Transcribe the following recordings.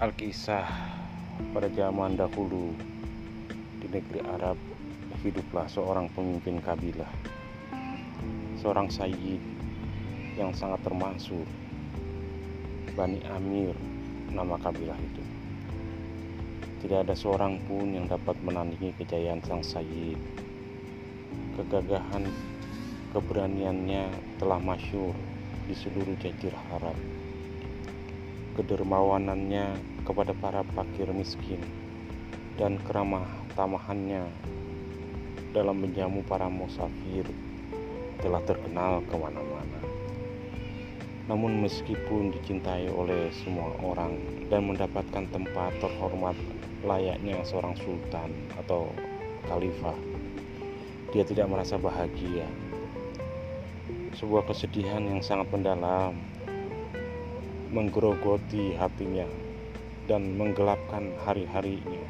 Alkisah pada zaman dahulu di negeri Arab hiduplah seorang pemimpin kabilah seorang sayyid yang sangat termasuk Bani Amir nama kabilah itu. Tidak ada seorang pun yang dapat menandingi kejayaan sang sayyid. Kegagahan keberaniannya telah masyur di seluruh jazirah Arab kedermawanannya kepada para fakir miskin dan keramah tamahannya dalam menjamu para musafir telah terkenal ke mana-mana. Namun meskipun dicintai oleh semua orang dan mendapatkan tempat terhormat layaknya seorang sultan atau khalifah, dia tidak merasa bahagia. Sebuah kesedihan yang sangat mendalam menggerogoti hatinya dan menggelapkan hari-harinya.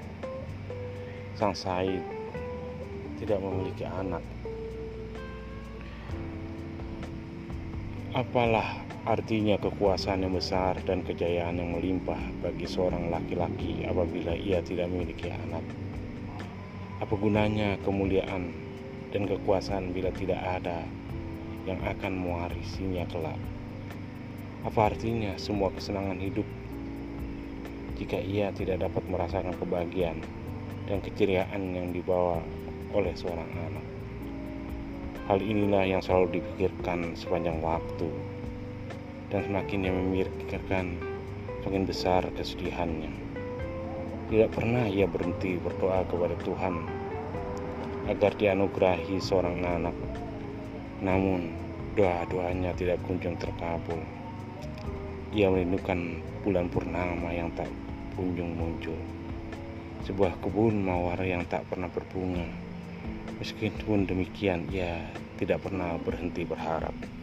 Sang Said tidak memiliki anak. Apalah artinya kekuasaan yang besar dan kejayaan yang melimpah bagi seorang laki-laki apabila ia tidak memiliki anak? Apa gunanya kemuliaan dan kekuasaan bila tidak ada yang akan mewarisinya kelak? Apa artinya semua kesenangan hidup jika ia tidak dapat merasakan kebahagiaan dan keceriaan yang dibawa oleh seorang anak? Hal inilah yang selalu dipikirkan sepanjang waktu dan semakin ia memikirkan semakin besar kesedihannya. Tidak pernah ia berhenti berdoa kepada Tuhan agar dianugerahi seorang anak. Namun doa-doanya tidak kunjung terkabul. Ia merindukan bulan purnama yang tak kunjung muncul. Sebuah kebun mawar yang tak pernah berbunga. Meskipun demikian, ia tidak pernah berhenti berharap.